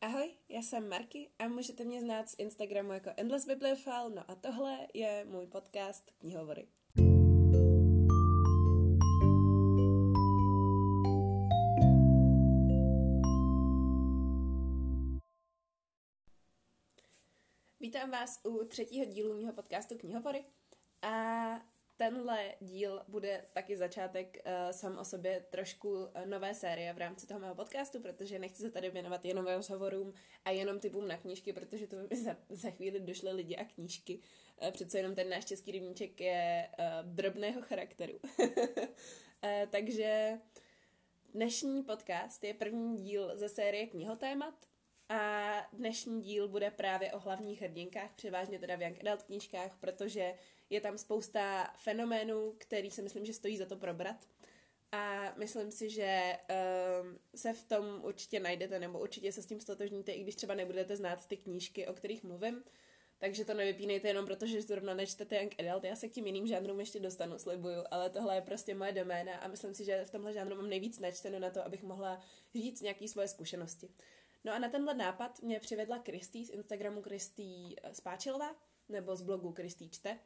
Ahoj, já jsem Marky a můžete mě znát z Instagramu jako Endless Bibliophile, no a tohle je můj podcast Knihovory. Vítám vás u třetího dílu mého podcastu Knihovory a tenhle díl bude taky začátek uh, sám o sobě trošku uh, nové série v rámci toho mého podcastu, protože nechci se tady věnovat jenom rozhovorům a jenom typům na knížky, protože to by za, za chvíli došly lidi a knížky. Uh, přece jenom ten náš český rybníček je uh, drobného charakteru. uh, takže dnešní podcast je první díl ze série knihotémat a dnešní díl bude právě o hlavních hrdinkách, převážně teda v Young Adult knížkách, protože je tam spousta fenoménů, který si myslím, že stojí za to probrat. A myslím si, že um, se v tom určitě najdete, nebo určitě se s tím stotožníte, i když třeba nebudete znát ty knížky, o kterých mluvím. Takže to nevypínejte jenom proto, že zrovna nečtete Young Adult. Já se k tím jiným žánrům ještě dostanu, slibuju, ale tohle je prostě moje doména a myslím si, že v tomhle žánru mám nejvíc načteno na to, abych mohla říct nějaké svoje zkušenosti. No a na tenhle nápad mě přivedla Kristý z Instagramu Kristý Spáčilová, nebo z blogu Kristý čte.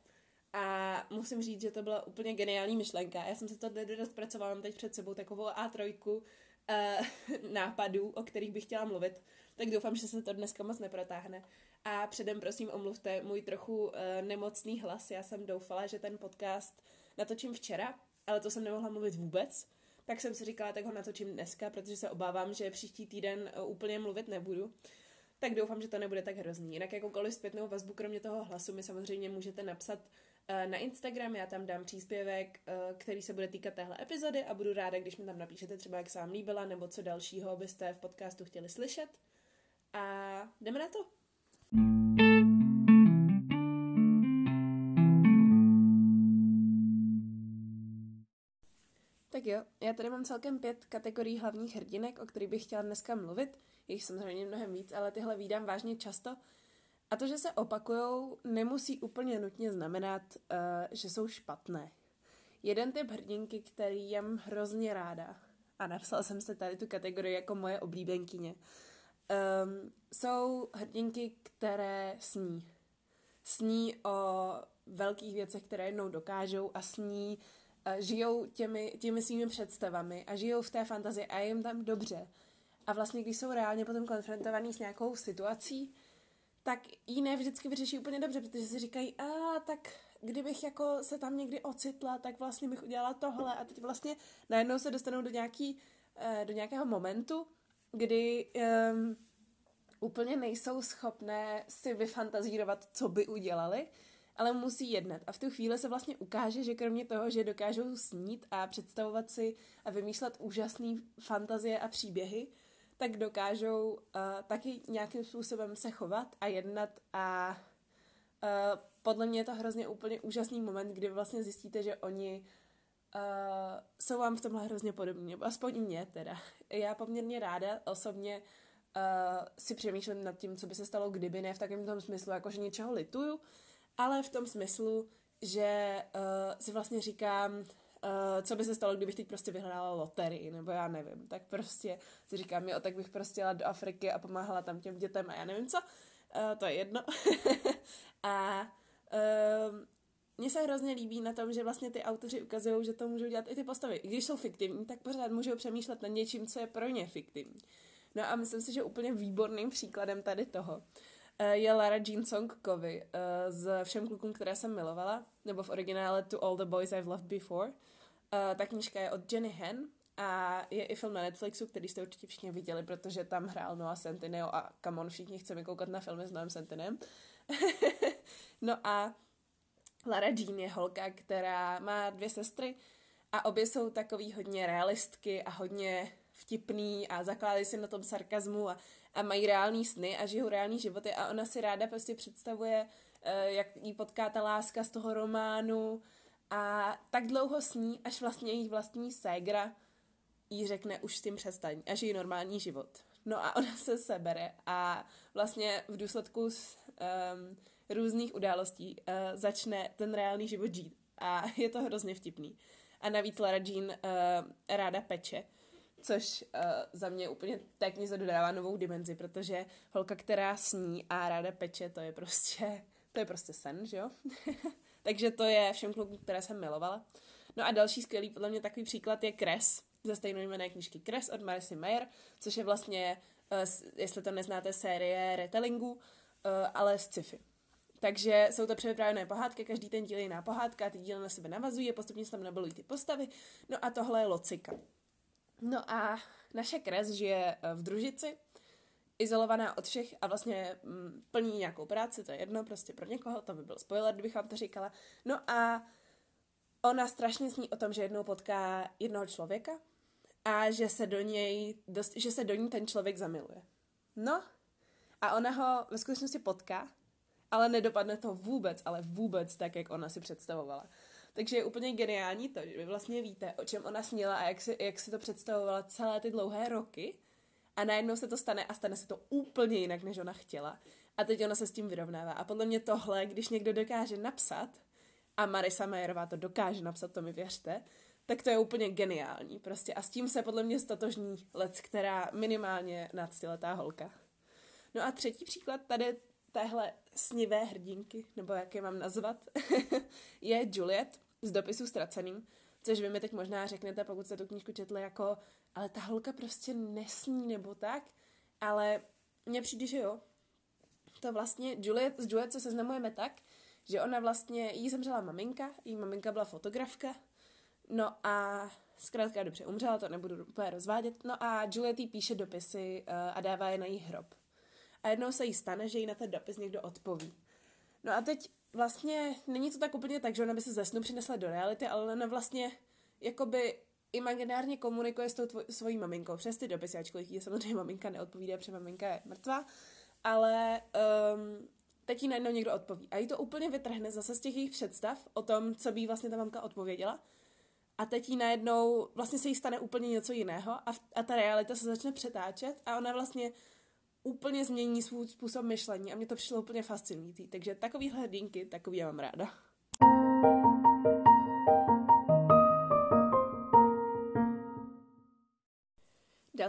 A musím říct, že to byla úplně geniální myšlenka. Já jsem se to rozpracovala, mám teď před sebou takovou A3 uh, eh, nápadů, o kterých bych chtěla mluvit. Tak doufám, že se to dneska moc neprotáhne. A předem prosím omluvte můj trochu uh, nemocný hlas. Já jsem doufala, že ten podcast natočím včera, ale to jsem nemohla mluvit vůbec. Tak jsem si říkala, tak ho natočím dneska, protože se obávám, že příští týden uh, úplně mluvit nebudu. Tak doufám, že to nebude tak hrozný. Jinak jakoukoliv zpětnou vazbu, kromě toho hlasu, mi samozřejmě můžete napsat Eh, na Instagram, já tam dám příspěvek, eh, který se bude týkat téhle epizody a budu ráda, když mi tam napíšete třeba, jak se vám líbila, nebo co dalšího byste v podcastu chtěli slyšet. A jdeme na to. Tak jo, já tady mám celkem pět kategorií hlavních hrdinek, o kterých bych chtěla dneska mluvit. Jich samozřejmě mnohem víc, ale tyhle výdám vážně často, a to, že se opakujou, nemusí úplně nutně znamenat, uh, že jsou špatné. Jeden typ hrdinky, který jem hrozně ráda, a napsala jsem se tady tu kategorii jako moje oblíbenkyně, um, jsou hrdinky, které sní. Sní o velkých věcech, které jednou dokážou a sní, uh, žijou těmi, těmi svými představami a žijou v té fantazii a jim tam dobře. A vlastně, když jsou reálně potom konfrontovaní s nějakou situací, tak ji ne vždycky vyřeší úplně dobře, protože si říkají, a tak kdybych jako se tam někdy ocitla, tak vlastně bych udělala tohle a teď vlastně najednou se dostanou do, nějaký, eh, do nějakého momentu, kdy um, úplně nejsou schopné si vyfantazírovat, co by udělali, ale musí jednat. A v tu chvíli se vlastně ukáže, že kromě toho, že dokážou snít a představovat si a vymýšlet úžasné fantazie a příběhy, tak dokážou uh, taky nějakým způsobem se chovat a jednat a uh, podle mě je to hrozně úplně úžasný moment, kdy vlastně zjistíte, že oni uh, jsou vám v tomhle hrozně podobní, nebo aspoň mě teda. Já poměrně ráda osobně uh, si přemýšlím nad tím, co by se stalo, kdyby ne v takovém tom smyslu, jako že něčeho lituju, ale v tom smyslu, že uh, si vlastně říkám, uh, co by se stalo, kdybych teď prostě vyhrála loterii, nebo já nevím, tak prostě si říkám, jo, tak bych prostě jela do Afriky a pomáhala tam těm dětem a já nevím co, uh, to je jedno. a uh, mně se hrozně líbí na tom, že vlastně ty autoři ukazují, že to můžou dělat i ty postavy. I když jsou fiktivní, tak pořád můžou přemýšlet nad něčím, co je pro ně fiktivní. No a myslím si, že úplně výborným příkladem tady toho Eh, je Lara Jean Song uh, z Všem klukům, které jsem milovala, nebo v originále To All the Boys I've Loved Before. Uh, ta knížka je od Jenny Hen a je i film na Netflixu, který jste určitě všichni viděli, protože tam hrál Noah Centineo a come on, všichni chceme koukat na filmy s Noah Centinem. no a Lara Jean je holka, která má dvě sestry a obě jsou takový hodně realistky a hodně vtipný a zakládají si na tom sarkazmu a a mají reální sny a žijou reální životy a ona si ráda prostě představuje, eh, jak jí potká ta láska z toho románu a tak dlouho sní, až vlastně jejich vlastní ségra jí řekne už s tím přestaň a žije normální život. No a ona se sebere a vlastně v důsledku s, um, různých událostí uh, začne ten reálný život žít a je to hrozně vtipný. A navíc Lara Jean uh, ráda peče, což uh, za mě úplně tak něco dodává novou dimenzi, protože holka, která sní a ráda peče, to je prostě, to je prostě sen, že jo? Takže to je všem klukům, které jsem milovala. No a další skvělý, podle mě takový příklad je Kres, ze stejnojmenné knižky Kres od Marcy Mayer, což je vlastně, uh, jestli to neznáte, série retellingů, uh, ale z sci-fi. Takže jsou to převyprávěné pohádky, každý ten díl je jiná pohádka, ty díly na sebe navazují, postupně se tam nabalují ty postavy. No a tohle je Locika. No a naše kres žije eh, v družici, izolovaná od všech a vlastně mm, plní nějakou práci, to je jedno prostě pro někoho, to by byl spoiler, kdybych vám to říkala. No a ona strašně sní o tom, že jednou potká jednoho člověka a že se do něj, dost, že se do ní ten člověk zamiluje. No a ona ho ve skutečnosti potká ale nedopadne to vůbec, ale vůbec tak, jak ona si představovala. Takže je úplně geniální to, že vy vlastně víte, o čem ona sněla a jak si, jak si to představovala celé ty dlouhé roky a najednou se to stane a stane se to úplně jinak, než ona chtěla. A teď ona se s tím vyrovnává. A podle mě tohle, když někdo dokáže napsat, a Marisa Majerová to dokáže napsat, to mi věřte, tak to je úplně geniální prostě. A s tím se podle mě stotožní let, která minimálně nadstiletá holka. No a třetí příklad tady téhle snivé hrdinky, nebo jak je mám nazvat, je Juliet z dopisu ztraceným, což vy mi teď možná řeknete, pokud jste tu knížku četli, jako, ale ta holka prostě nesní nebo tak, ale mně přijde, že jo. To vlastně Juliet, s Juliet se seznamujeme tak, že ona vlastně, jí zemřela maminka, jí maminka byla fotografka, no a zkrátka dobře, umřela, to nebudu úplně rozvádět, no a Juliet jí píše dopisy uh, a dává je na její hrob a jednou se jí stane, že jí na ten dopis někdo odpoví. No a teď vlastně není to tak úplně tak, že ona by se ze snu přinesla do reality, ale ona vlastně jakoby imaginárně komunikuje s tou tvoj, svojí maminkou přes ty dopisy, ačkoliv jí samozřejmě maminka neodpovídá, protože maminka je mrtvá, ale um, teď jí najednou někdo odpoví. A jí to úplně vytrhne zase z těch jejich představ o tom, co by vlastně ta mamka odpověděla. A teď jí najednou vlastně se jí stane úplně něco jiného a, a ta realita se začne přetáčet a ona vlastně úplně změní svůj způsob myšlení a mě to přišlo úplně fascinující. Takže takový hrdinky, takový já mám ráda.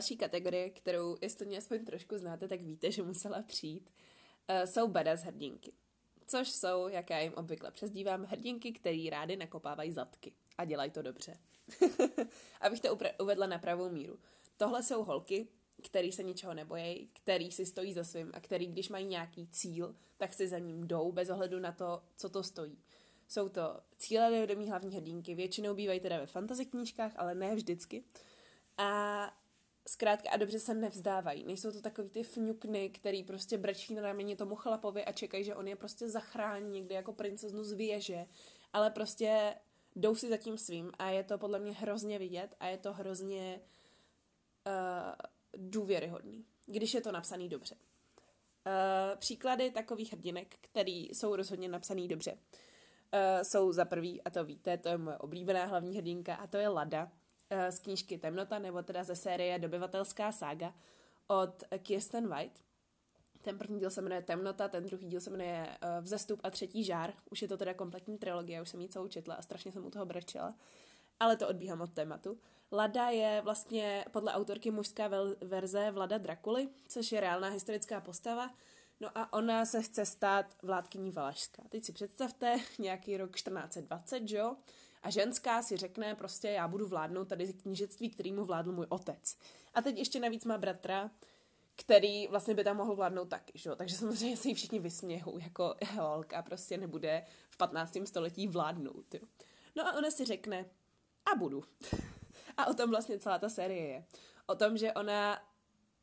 Další kategorie, kterou, jestli mě aspoň trošku znáte, tak víte, že musela přijít, uh, jsou badass hrdinky. Což jsou, jak já jim obvykle přezdívám, hrdinky, které rády nakopávají zadky. A dělají to dobře. Abych to uvedla na pravou míru. Tohle jsou holky, který se ničeho nebojí, který si stojí za svým a který, když mají nějaký cíl, tak si za ním jdou bez ohledu na to, co to stojí. Jsou to cíle vědomí hlavní hrdinky, většinou bývají teda ve fantasy knížkách, ale ne vždycky. A zkrátka a dobře se nevzdávají. Nejsou to takový ty fňukny, který prostě brečí na rameni tomu chlapovi a čekají, že on je prostě zachrání někde jako princeznu z věže, ale prostě jdou si za tím svým a je to podle mě hrozně vidět a je to hrozně uh, důvěryhodný, když je to napsaný dobře. Uh, příklady takových hrdinek, který jsou rozhodně napsaný dobře, uh, jsou za prvý, a to víte, to je moje oblíbená hlavní hrdinka, a to je Lada z knížky Temnota, nebo teda ze série Dobyvatelská sága od Kirsten White. Ten první díl se jmenuje Temnota, ten druhý díl se jmenuje uh, Vzestup a třetí žár. Už je to teda kompletní trilogie, už jsem ji celou četla a strašně jsem u toho brečela. Ale to odbíhám od tématu. Lada je vlastně podle autorky mužská verze Vlada Drakuly, což je reálná historická postava. No a ona se chce stát vládkyní Valašska. Teď si představte nějaký rok 1420, jo? A ženská si řekne prostě, já budu vládnout tady knížectví, kterýmu vládl můj otec. A teď ještě navíc má bratra, který vlastně by tam mohl vládnout taky, že? Takže samozřejmě se jí všichni vysmějou, jako holka prostě nebude v 15. století vládnout, jo? No a ona si řekne, a budu. A o tom vlastně celá ta série je. O tom, že ona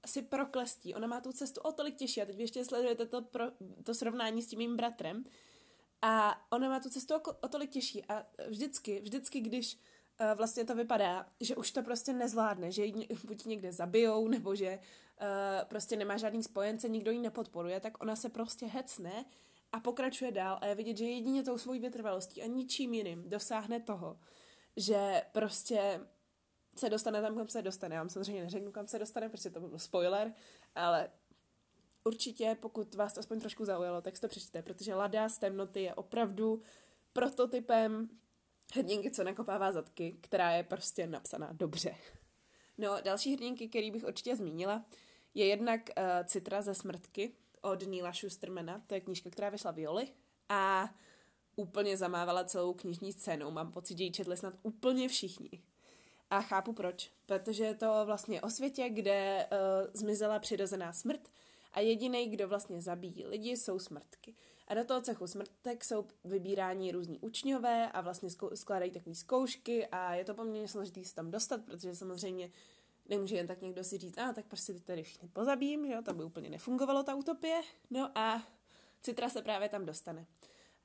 si proklestí, ona má tu cestu o tolik těžší a teď ještě sledujete to, pro, to srovnání s tím mým bratrem a ona má tu cestu o, o tolik těžší a vždycky, vždycky, když uh, vlastně to vypadá, že už to prostě nezvládne, že ji buď někde zabijou, nebo že uh, prostě nemá žádný spojence, nikdo ji nepodporuje, tak ona se prostě hecne a pokračuje dál a je vidět, že jedině tou svojí vytrvalostí a ničím jiným dosáhne toho, že prostě se dostane tam, kam se dostane. Já vám samozřejmě neřeknu, kam se dostane, protože to byl spoiler, ale určitě, pokud vás to aspoň trošku zaujalo, tak si to přečtěte, protože Lada z temnoty je opravdu prototypem hrdinky, co nakopává zadky, která je prostě napsaná dobře. No, další hrdinky, který bych určitě zmínila, je jednak uh, Citra ze Smrtky od Neila Schustermana, to je knížka, která vyšla Violi a úplně zamávala celou knižní scénu. Mám pocit, že ji četli snad úplně všichni. A chápu proč. Protože je to vlastně o světě, kde uh, zmizela přirozená smrt a jediný, kdo vlastně zabíjí lidi, jsou smrtky. A do toho cechu smrtek jsou vybírání různí učňové a vlastně skládají takové zkoušky a je to poměrně složitý se tam dostat, protože samozřejmě nemůže jen tak někdo si říct, a ah, tak prostě ty tady všichni pozabím, že jo, to by úplně nefungovalo ta utopie. No a Citra se právě tam dostane.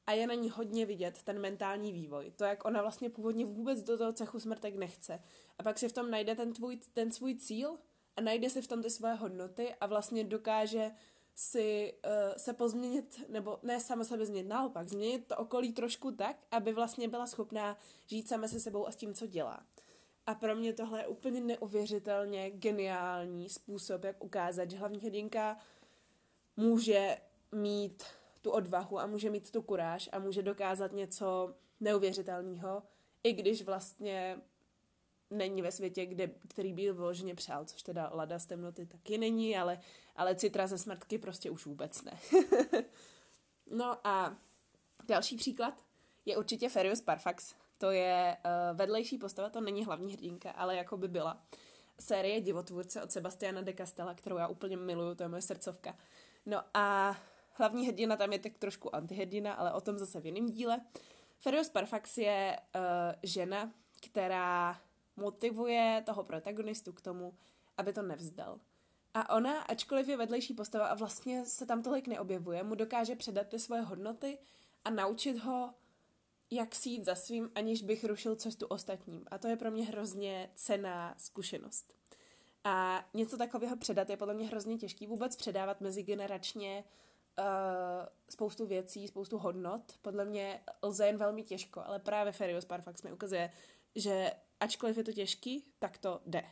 A je na ní hodně vidět ten mentální vývoj. To, jak ona vlastně původně vůbec do toho cechu smrtek nechce. A pak si v tom najde ten, tvůj, ten svůj cíl a najde si v tom ty své hodnoty a vlastně dokáže si uh, se pozměnit, nebo ne sama sebe změnit, naopak, změnit to okolí trošku tak, aby vlastně byla schopná žít sama se sebou a s tím, co dělá. A pro mě tohle je úplně neuvěřitelně geniální způsob, jak ukázat, že hlavní hrdinka může mít tu odvahu a může mít tu kuráž a může dokázat něco neuvěřitelného, i když vlastně není ve světě, kde, který by vyloženě přál, což teda Lada z temnoty taky není, ale, ale Citra ze smrtky prostě už vůbec ne. no a další příklad je určitě Ferius Parfax. To je uh, vedlejší postava, to není hlavní hrdinka, ale jako by byla. Série Divotvůrce od Sebastiana de Castella, kterou já úplně miluju, to je moje srdcovka. No a hlavní hrdina tam je tak trošku antihrdina, ale o tom zase v jiném díle. Ferius Parfax je uh, žena, která motivuje toho protagonistu k tomu, aby to nevzdal. A ona, ačkoliv je vedlejší postava a vlastně se tam tolik neobjevuje, mu dokáže předat ty svoje hodnoty a naučit ho, jak si jít za svým, aniž bych rušil cestu ostatním. A to je pro mě hrozně cená zkušenost. A něco takového předat je podle mě hrozně těžký vůbec předávat mezigeneračně uh, spoustu věcí, spoustu hodnot. Podle mě lze jen velmi těžko, ale právě Ferius Parfax mi ukazuje, že ačkoliv je to těžký, tak to jde.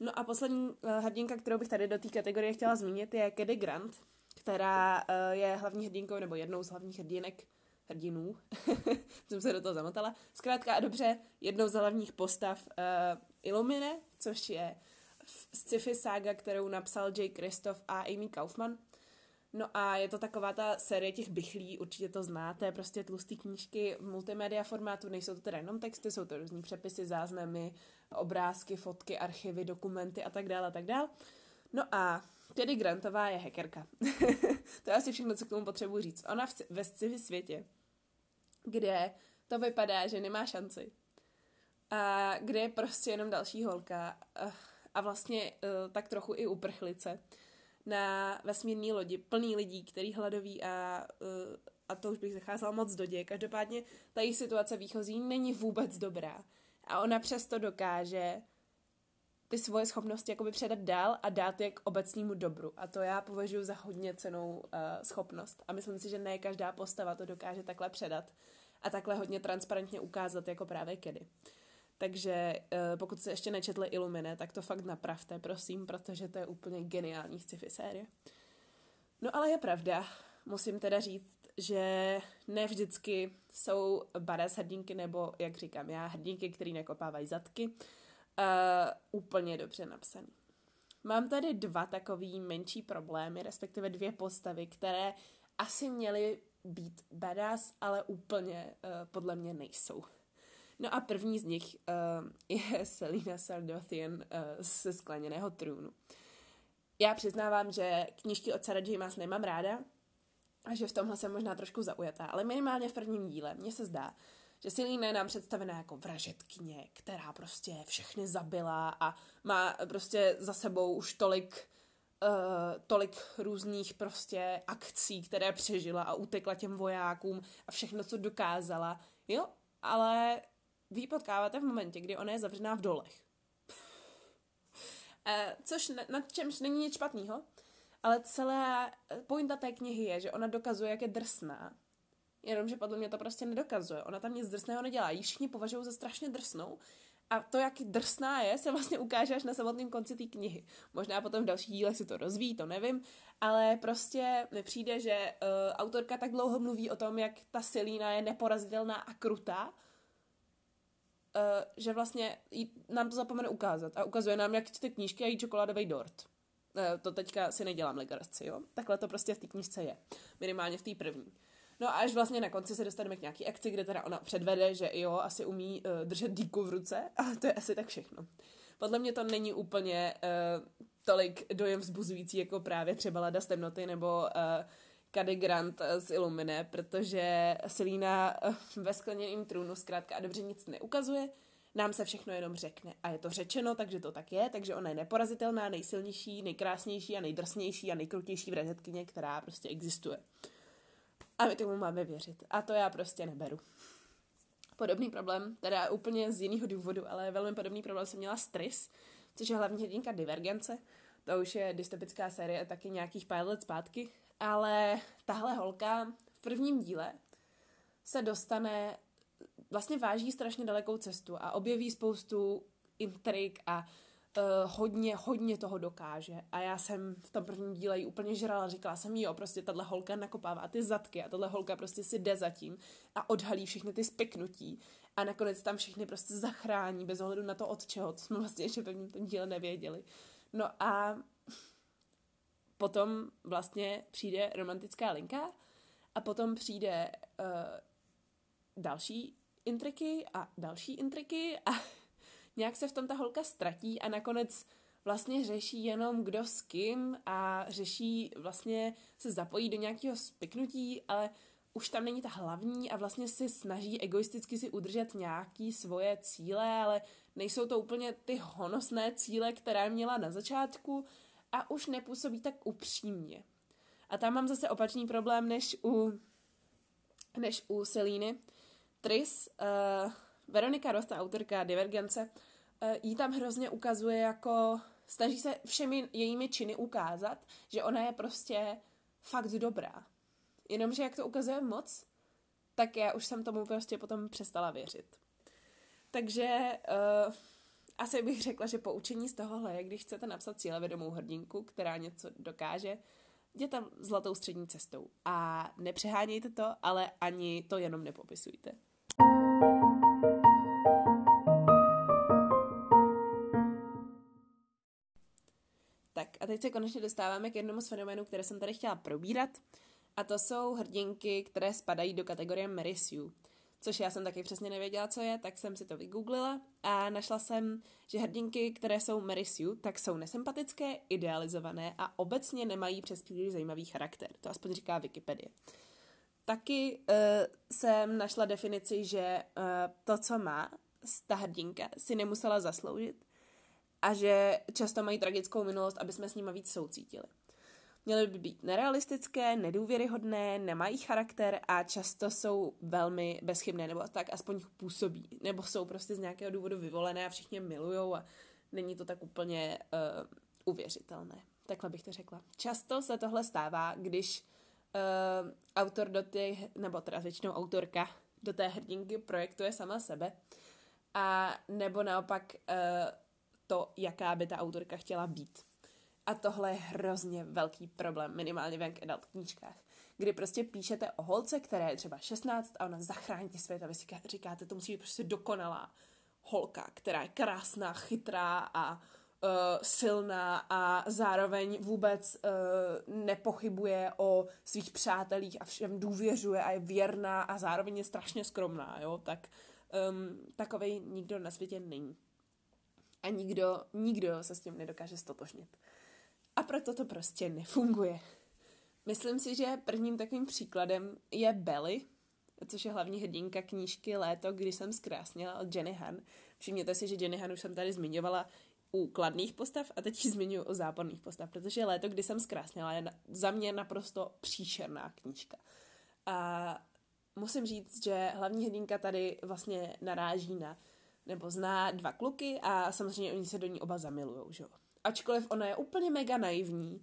No a poslední uh, hrdinka, kterou bych tady do té kategorie chtěla zmínit, je Kedy Grant, která uh, je hlavní hrdinkou nebo jednou z hlavních hrdinek hrdinů. jsem se do toho zamotala. Zkrátka a dobře, jednou z hlavních postav uh, Illumine, což je sci-fi saga, kterou napsal Jay Kristoff a Amy Kaufman. No a je to taková ta série těch bychlí, určitě to znáte, prostě tlustý knížky v multimedia formátu, nejsou to teda jenom texty, jsou to různý přepisy, záznamy, obrázky, fotky, archivy, dokumenty a tak dále a tak dále. No a tedy Grantová je hackerka. to je asi všechno, co k tomu potřebuji říct. Ona v, ve sci světě, kde to vypadá, že nemá šanci. A kde je prostě jenom další holka eh, a vlastně uh, tak trochu i uprchlice na vesmírné lodi plný lidí, který hladoví a, uh, a to už bych zacházela moc do děje. Každopádně ta její situace výchozí není vůbec dobrá. A ona přesto dokáže ty svoje schopnosti jakoby předat dál a dát je k obecnímu dobru. A to já považuji za hodně cenou uh, schopnost. A myslím si, že ne každá postava to dokáže takhle předat a takhle hodně transparentně ukázat jako právě kedy. Takže uh, pokud jste ještě nečetli Illumine, tak to fakt napravte, prosím, protože to je úplně geniální sci-fi série. No ale je pravda, musím teda říct, že ne vždycky jsou badass hrdinky, nebo jak říkám já, hrdinky, který nekopávají zadky, uh, úplně dobře napsaný. Mám tady dva takový menší problémy, respektive dvě postavy, které asi měly být badass, ale úplně uh, podle mě nejsou. No a první z nich uh, je Selina Sardothian uh, ze Skleněného trůnu. Já přiznávám, že knížky od Sarah J. Maas nemám ráda a že v tomhle jsem možná trošku zaujatá, ale minimálně v prvním díle mně se zdá, že Selina je nám představená jako vražetkyně, která prostě všechny zabila a má prostě za sebou už tolik uh, tolik různých prostě akcí, které přežila a utekla těm vojákům a všechno, co dokázala. Jo, ale vy potkáváte v momentě, kdy ona je zavřená v dolech. e, což nad čemž není nic špatného, ale celá pointa té knihy je, že ona dokazuje, jak je drsná. Jenomže podle mě to prostě nedokazuje. Ona tam nic drsného nedělá. Ji všichni považují za strašně drsnou. A to, jak drsná je, se vlastně ukáže až na samotném konci té knihy. Možná potom v dalších dílech si to rozvíjí, to nevím, ale prostě mi přijde, že uh, autorka tak dlouho mluví o tom, jak ta Selína je neporazitelná a krutá, že vlastně jí, nám to zapomene ukázat a ukazuje nám, jak čte knížky a jí čokoládový dort. Uh, to teďka si nedělám legraci, jo? Takhle to prostě v té knížce je. Minimálně v té první. No a až vlastně na konci se dostaneme k nějaký akci, kde teda ona předvede, že jo, asi umí uh, držet díku v ruce a to je asi tak všechno. Podle mě to není úplně uh, tolik dojem vzbuzující jako právě třeba Lada z temnoty nebo uh, Cady Grant z Illumine, protože Selina ve skleněném trůnu zkrátka a dobře nic neukazuje, nám se všechno jenom řekne. A je to řečeno, takže to tak je, takže ona je neporazitelná, nejsilnější, nejkrásnější a nejdrsnější a nejkrutější vražetkyně, která prostě existuje. A my tomu máme věřit. A to já prostě neberu. Podobný problém, teda úplně z jiného důvodu, ale velmi podobný problém jsem měla s což je hlavní hrdinka Divergence. To už je dystopická série taky nějakých pár let zpátky, ale tahle holka v prvním díle se dostane, vlastně váží strašně dalekou cestu a objeví spoustu intrik a uh, hodně, hodně toho dokáže. A já jsem v tom prvním díle jí úplně žrala, říkala jsem, jo, prostě tahle holka nakopává ty zadky a tahle holka prostě si jde zatím a odhalí všechny ty spiknutí a nakonec tam všechny prostě zachrání bez ohledu na to, od čeho, co jsme vlastně ještě v prvním tom díle nevěděli. No a potom vlastně přijde romantická linka a potom přijde uh, další intriky a další intriky a nějak se v tom ta holka ztratí a nakonec vlastně řeší jenom kdo s kým a řeší vlastně se zapojí do nějakého spiknutí, ale už tam není ta hlavní a vlastně si snaží egoisticky si udržet nějaký svoje cíle, ale nejsou to úplně ty honosné cíle, které měla na začátku a už nepůsobí tak upřímně. A tam mám zase opačný problém než u, než u Selíny. Tris, uh, Veronika Rosta, autorka Divergence, uh, jí tam hrozně ukazuje jako, snaží se všemi jejími činy ukázat, že ona je prostě fakt dobrá. Jenomže jak to ukazuje moc, tak já už jsem tomu prostě potom přestala věřit. Takže uh, asi bych řekla, že poučení z tohohle je, když chcete napsat cílevědomou hrdinku, která něco dokáže, jděte zlatou střední cestou. A nepřehánějte to, ale ani to jenom nepopisujte. Tak a teď se konečně dostáváme k jednomu z fenoménů, které jsem tady chtěla probírat. A to jsou hrdinky, které spadají do kategorie Mary Sue což já jsem taky přesně nevěděla, co je, tak jsem si to vygooglila a našla jsem, že hrdinky, které jsou Mary Sue, tak jsou nesympatické, idealizované a obecně nemají přes příliš zajímavý charakter. To aspoň říká Wikipedie. Taky uh, jsem našla definici, že uh, to, co má ta hrdinka, si nemusela zasloužit a že často mají tragickou minulost, aby jsme s nimi víc soucítili. Měly by být nerealistické, nedůvěryhodné, nemají charakter a často jsou velmi bezchybné, nebo tak aspoň působí, nebo jsou prostě z nějakého důvodu vyvolené a všichni milujou a není to tak úplně uh, uvěřitelné. Takhle bych to řekla. Často se tohle stává, když uh, autor do těch, nebo teda většinou autorka do té hrdinky projektuje sama sebe a nebo naopak uh, to, jaká by ta autorka chtěla být. A tohle je hrozně velký problém, minimálně v young adult knížkách, kdy prostě píšete o holce, která je třeba 16 a ona zachrání svět a vy si říkáte, to musí být prostě dokonalá holka, která je krásná, chytrá a uh, silná a zároveň vůbec uh, nepochybuje o svých přátelích a všem důvěřuje a je věrná a zároveň je strašně skromná, jo, tak um, takovej nikdo na světě není. A nikdo, nikdo se s tím nedokáže stotožnit. Proto to prostě nefunguje. Myslím si, že prvním takovým příkladem je Belly, což je hlavní hrdinka knížky Léto, kdy jsem zkrásnila od Jenny Han. Všimněte si, že Jenny Han už jsem tady zmiňovala u kladných postav a teď ji zmiňuji o záporných postav, protože Léto, kdy jsem zkrásnila, je za mě naprosto příšerná knížka. A musím říct, že hlavní hrdinka tady vlastně naráží na, nebo zná dva kluky a samozřejmě oni se do ní oba zamilujou, že jo ačkoliv ona je úplně mega naivní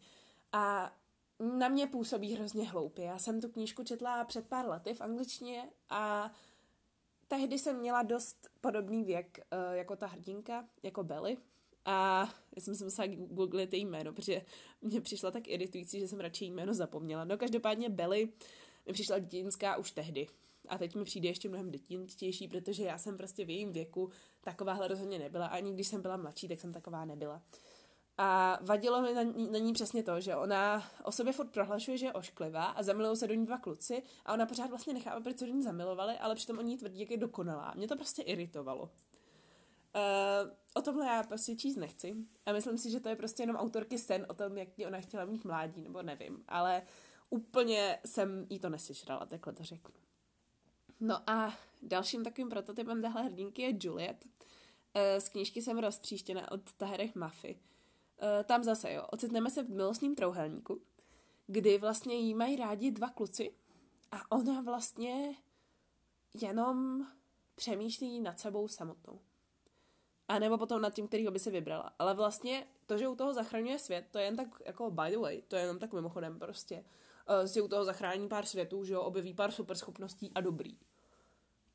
a na mě působí hrozně hloupě. Já jsem tu knížku četla před pár lety v angličtině a tehdy jsem měla dost podobný věk uh, jako ta hrdinka, jako Belly. A já jsem si musela googlit její jméno, protože mě přišla tak iritující, že jsem radši jméno zapomněla. No každopádně Belly mi přišla dětinská už tehdy. A teď mi přijde ještě mnohem dětinčtější, protože já jsem prostě v jejím věku takováhle rozhodně nebyla. Ani když jsem byla mladší, tak jsem taková nebyla. A vadilo mi na ní, na ní přesně to, že ona o sobě furt prohlašuje, že je ošklivá a zamilují se do ní dva kluci a ona pořád vlastně nechápe, proč se do ní zamilovali, ale přitom oni tvrdí, jak je dokonalá. Mě to prostě iritovalo. Uh, o tomhle já prostě číst nechci a myslím si, že to je prostě jenom autorky sen o tom, jak ona chtěla mít mládí, nebo nevím, ale úplně jsem jí to neslyšela, takhle to řeknu. No a dalším takovým prototypem téhle hrdinky je Juliet. Uh, z knížky jsem roztříštěna od Taherech Mafy. Uh, tam zase, jo, ocitneme se v milostním trouhelníku, kdy vlastně jí mají rádi dva kluci a ona vlastně jenom přemýšlí nad sebou samotnou. A nebo potom nad tím, kterýho by si vybrala. Ale vlastně to, že u toho zachraňuje svět, to je jen tak jako by the way, to je jenom tak mimochodem prostě. Uh, si u toho zachrání pár světů, že jo, objeví pár superschopností a dobrý.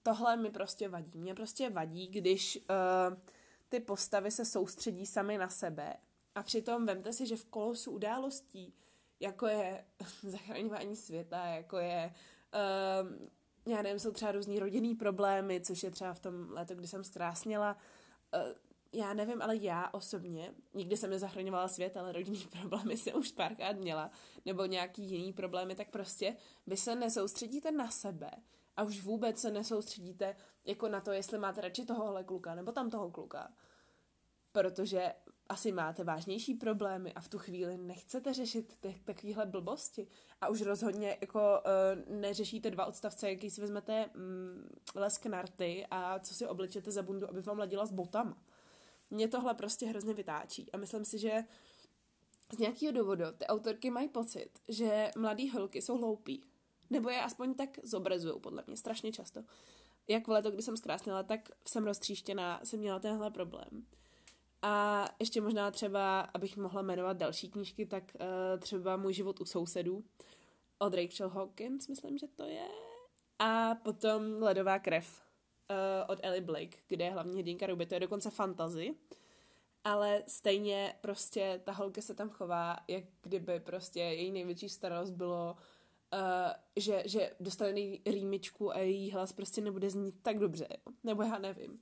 Tohle mi prostě vadí. Mě prostě vadí, když uh, ty postavy se soustředí sami na sebe a přitom vemte si, že v kolosu událostí, jako je zachraňování světa, jako je, uh, já nevím, jsou třeba různý rodinný problémy, což je třeba v tom letu, kdy jsem zkrásněla, uh, já nevím, ale já osobně, nikdy jsem nezachraňovala svět, ale rodinný problémy jsem už párkrát měla, nebo nějaký jiný problémy, tak prostě vy se nesoustředíte na sebe a už vůbec se nesoustředíte jako na to, jestli máte radši tohohle kluka nebo tam toho kluka. Protože asi máte vážnější problémy a v tu chvíli nechcete řešit takovéhle blbosti a už rozhodně jako uh, neřešíte dva odstavce, jaký si vezmete mm, lesk a co si oblečete za bundu, aby vám ladila s botama. Mě tohle prostě hrozně vytáčí a myslím si, že z nějakého důvodu ty autorky mají pocit, že mladý holky jsou hloupí. Nebo je aspoň tak zobrazují, podle mě, strašně často. Jak v leto, kdy jsem zkrásnila, tak jsem roztříštěná, jsem měla tenhle problém. A ještě možná třeba, abych mohla jmenovat další knížky, tak uh, třeba Můj život u sousedů od Rachel Hawkins, myslím, že to je. A potom Ledová krev uh, od Ellie Blake, kde je hlavní hrdinka Ruby, to je dokonce fantazy. Ale stejně prostě ta holka se tam chová, jak kdyby prostě její největší starost bylo, uh, že, že dostane rýmičku a její hlas prostě nebude znít tak dobře, nebo já nevím.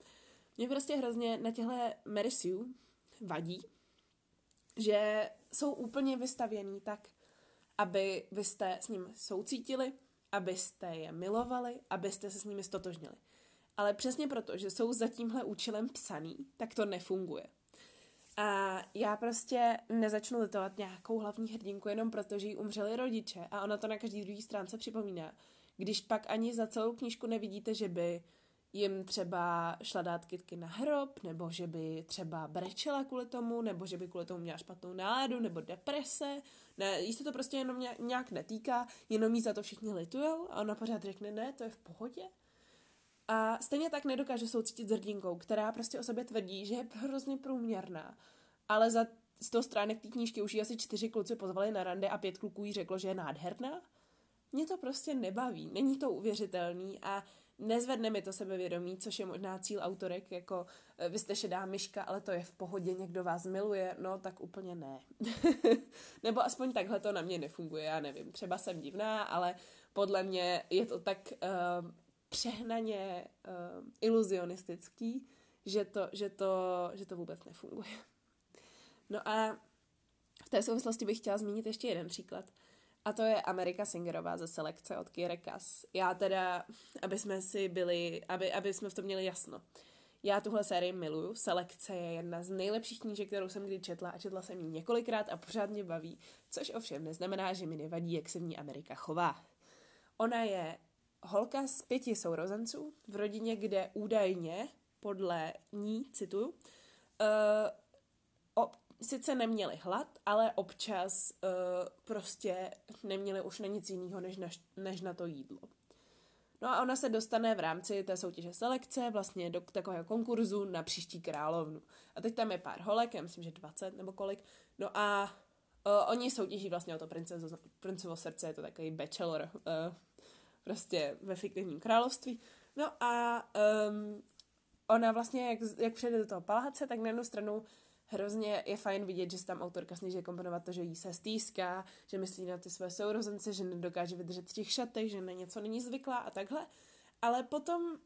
Mě prostě hrozně na těchto Mary Sue vadí, že jsou úplně vystavěný tak, aby vy jste s ním soucítili, abyste je milovali, abyste se s nimi stotožnili. Ale přesně proto, že jsou za tímhle účelem psaný, tak to nefunguje. A já prostě nezačnu litovat nějakou hlavní hrdinku jenom proto, že jí umřeli rodiče a ona to na každý druhý stránce připomíná. Když pak ani za celou knížku nevidíte, že by jim třeba šla dát kytky na hrob, nebo že by třeba brečela kvůli tomu, nebo že by kvůli tomu měla špatnou náladu, nebo deprese. Ne, jí se to prostě jenom nějak netýká, jenom jí za to všichni litujou a ona pořád řekne, ne, to je v pohodě. A stejně tak nedokáže soucítit s hrdinkou, která prostě o sobě tvrdí, že je hrozně průměrná. Ale za toho stránek té knížky už jí asi čtyři kluci pozvali na rande a pět kluků jí řeklo, že je nádherná. Mě to prostě nebaví, není to uvěřitelný a nezvedne mi to sebevědomí, což je možná cíl autorek, jako e, vy jste šedá myška, ale to je v pohodě, někdo vás miluje, no tak úplně ne. Nebo aspoň takhle to na mě nefunguje, já nevím, třeba jsem divná, ale podle mě je to tak uh, přehnaně uh, iluzionistický, že to, že, to, že to vůbec nefunguje. No a v té souvislosti bych chtěla zmínit ještě jeden příklad. A to je Amerika Singerová ze selekce od Kirekas. Já teda, aby jsme si byli, aby, aby jsme v tom měli jasno. Já tuhle sérii miluju. Selekce je jedna z nejlepších knížek, kterou jsem kdy četla a četla jsem ji několikrát a pořád mě baví, což ovšem neznamená, že mi nevadí, jak se v ní Amerika chová. Ona je holka z pěti sourozenců v rodině, kde údajně, podle ní, cituju, uh, sice neměli hlad, ale občas uh, prostě neměli už na nic jiného, než na, než na to jídlo. No a ona se dostane v rámci té soutěže selekce vlastně do takového konkurzu na příští královnu. A teď tam je pár holek, já myslím, že 20 nebo kolik. No a uh, oni soutěží vlastně o to princovo srdce, je to takový bachelor uh, prostě ve fiktivním království. No a um, ona vlastně, jak, jak přijde do toho paláce, tak na jednu stranu hrozně je fajn vidět, že se tam autorka snaží komponovat to, že jí se stýská, že myslí na ty své sourozence, že nedokáže vydržet v těch šatech, že na něco není zvyklá a takhle. Ale potom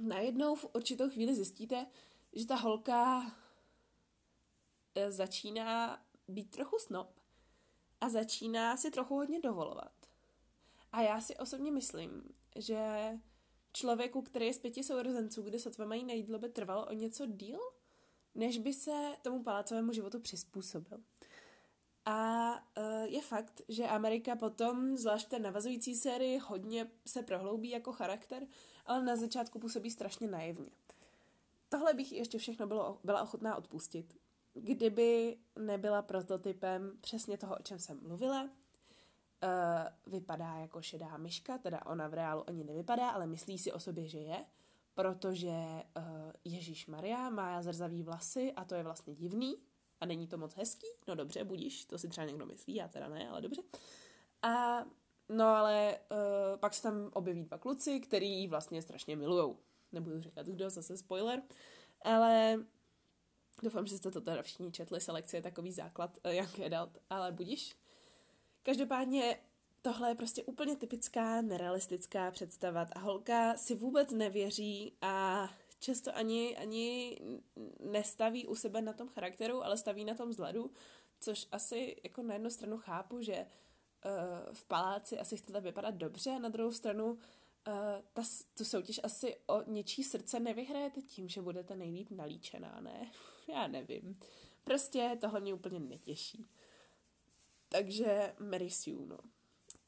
najednou v určitou chvíli zjistíte, že ta holka eh, začíná být trochu snob a začíná si trochu hodně dovolovat. A já si osobně myslím, že člověku, který je z pěti sourozenců, kde sotva mají na jídlo, by trvalo o něco díl, než by se tomu palácovému životu přizpůsobil. A uh, je fakt, že Amerika potom, zvlášť té navazující sérii, hodně se prohloubí jako charakter, ale na začátku působí strašně naivně. Tohle bych ještě všechno bylo, byla ochotná odpustit, kdyby nebyla prototypem přesně toho, o čem jsem mluvila. Uh, vypadá jako šedá myška, teda ona v reálu ani nevypadá, ale myslí si o sobě, že je, protože uh, Ježíš Maria má zrzavý vlasy a to je vlastně divný a není to moc hezký. No dobře, budíš, to si třeba někdo myslí, já teda ne, ale dobře. A no ale uh, pak se tam objeví dva kluci, který vlastně strašně milujou. Nebudu říkat kdo, zase spoiler, ale Doufám, že jste to teda všichni četli, selekce je takový základ uh, Young Adult, ale budíš. Každopádně tohle je prostě úplně typická nerealistická představa. A holka si vůbec nevěří a často ani, ani nestaví u sebe na tom charakteru, ale staví na tom vzhledu, což asi jako na jednu stranu chápu, že uh, v paláci asi chcete vypadat dobře, na druhou stranu uh, ta, tu soutěž asi o něčí srdce nevyhrajete tím, že budete nejlíp nalíčená, ne? Já nevím. Prostě tohle mě úplně netěší. Takže Mary Sue, no.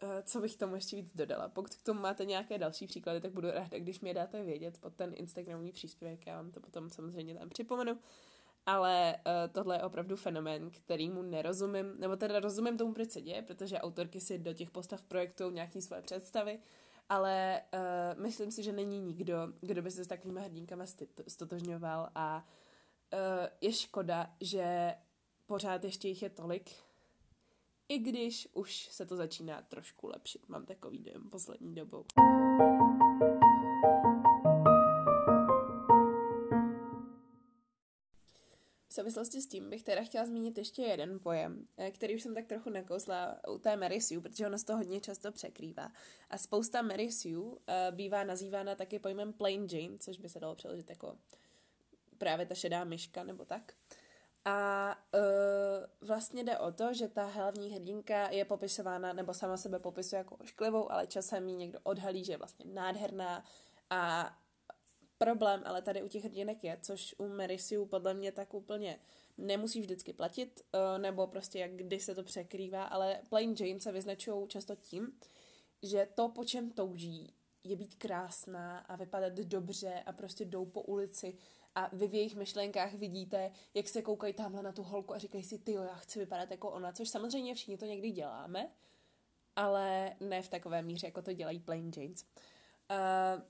Uh, co bych tomu ještě víc dodala? Pokud k tomu máte nějaké další příklady, tak budu ráda, když mi dáte vědět pod ten Instagramový příspěvek, já vám to potom samozřejmě tam připomenu. Ale uh, tohle je opravdu fenomén, kterýmu nerozumím, nebo teda rozumím tomu, proč se děje, protože autorky si do těch postav projektují nějaké svoje představy, ale uh, myslím si, že není nikdo, kdo by se s takovými hrdinkami stotožňoval a uh, je škoda, že pořád ještě jich je tolik, i když už se to začíná trošku lepšit, mám takový dojem poslední dobou. V souvislosti s tím bych teda chtěla zmínit ještě jeden pojem, eh, který už jsem tak trochu nakousla u té Mary Sue, protože ono se to hodně často překrývá. A spousta Mary Sue uh, bývá nazývána taky pojmem Plain Jane, což by se dalo přeložit jako právě ta šedá myška nebo tak. A uh, vlastně jde o to, že ta hlavní hrdinka je popisována, nebo sama sebe popisuje jako ošklivou, ale časem ji někdo odhalí, že je vlastně nádherná. A problém ale tady u těch hrdinek je, což u Merisiu podle mě tak úplně nemusí vždycky platit, uh, nebo prostě jak kdy se to překrývá, ale Plain Jane se vyznačují často tím, že to, po čem touží, je být krásná a vypadat dobře a prostě jdou po ulici a vy v jejich myšlenkách vidíte, jak se koukají tamhle na tu holku a říkají si, ty já chci vypadat jako ona, což samozřejmě všichni to někdy děláme, ale ne v takové míře, jako to dělají Plain Janes. Uh,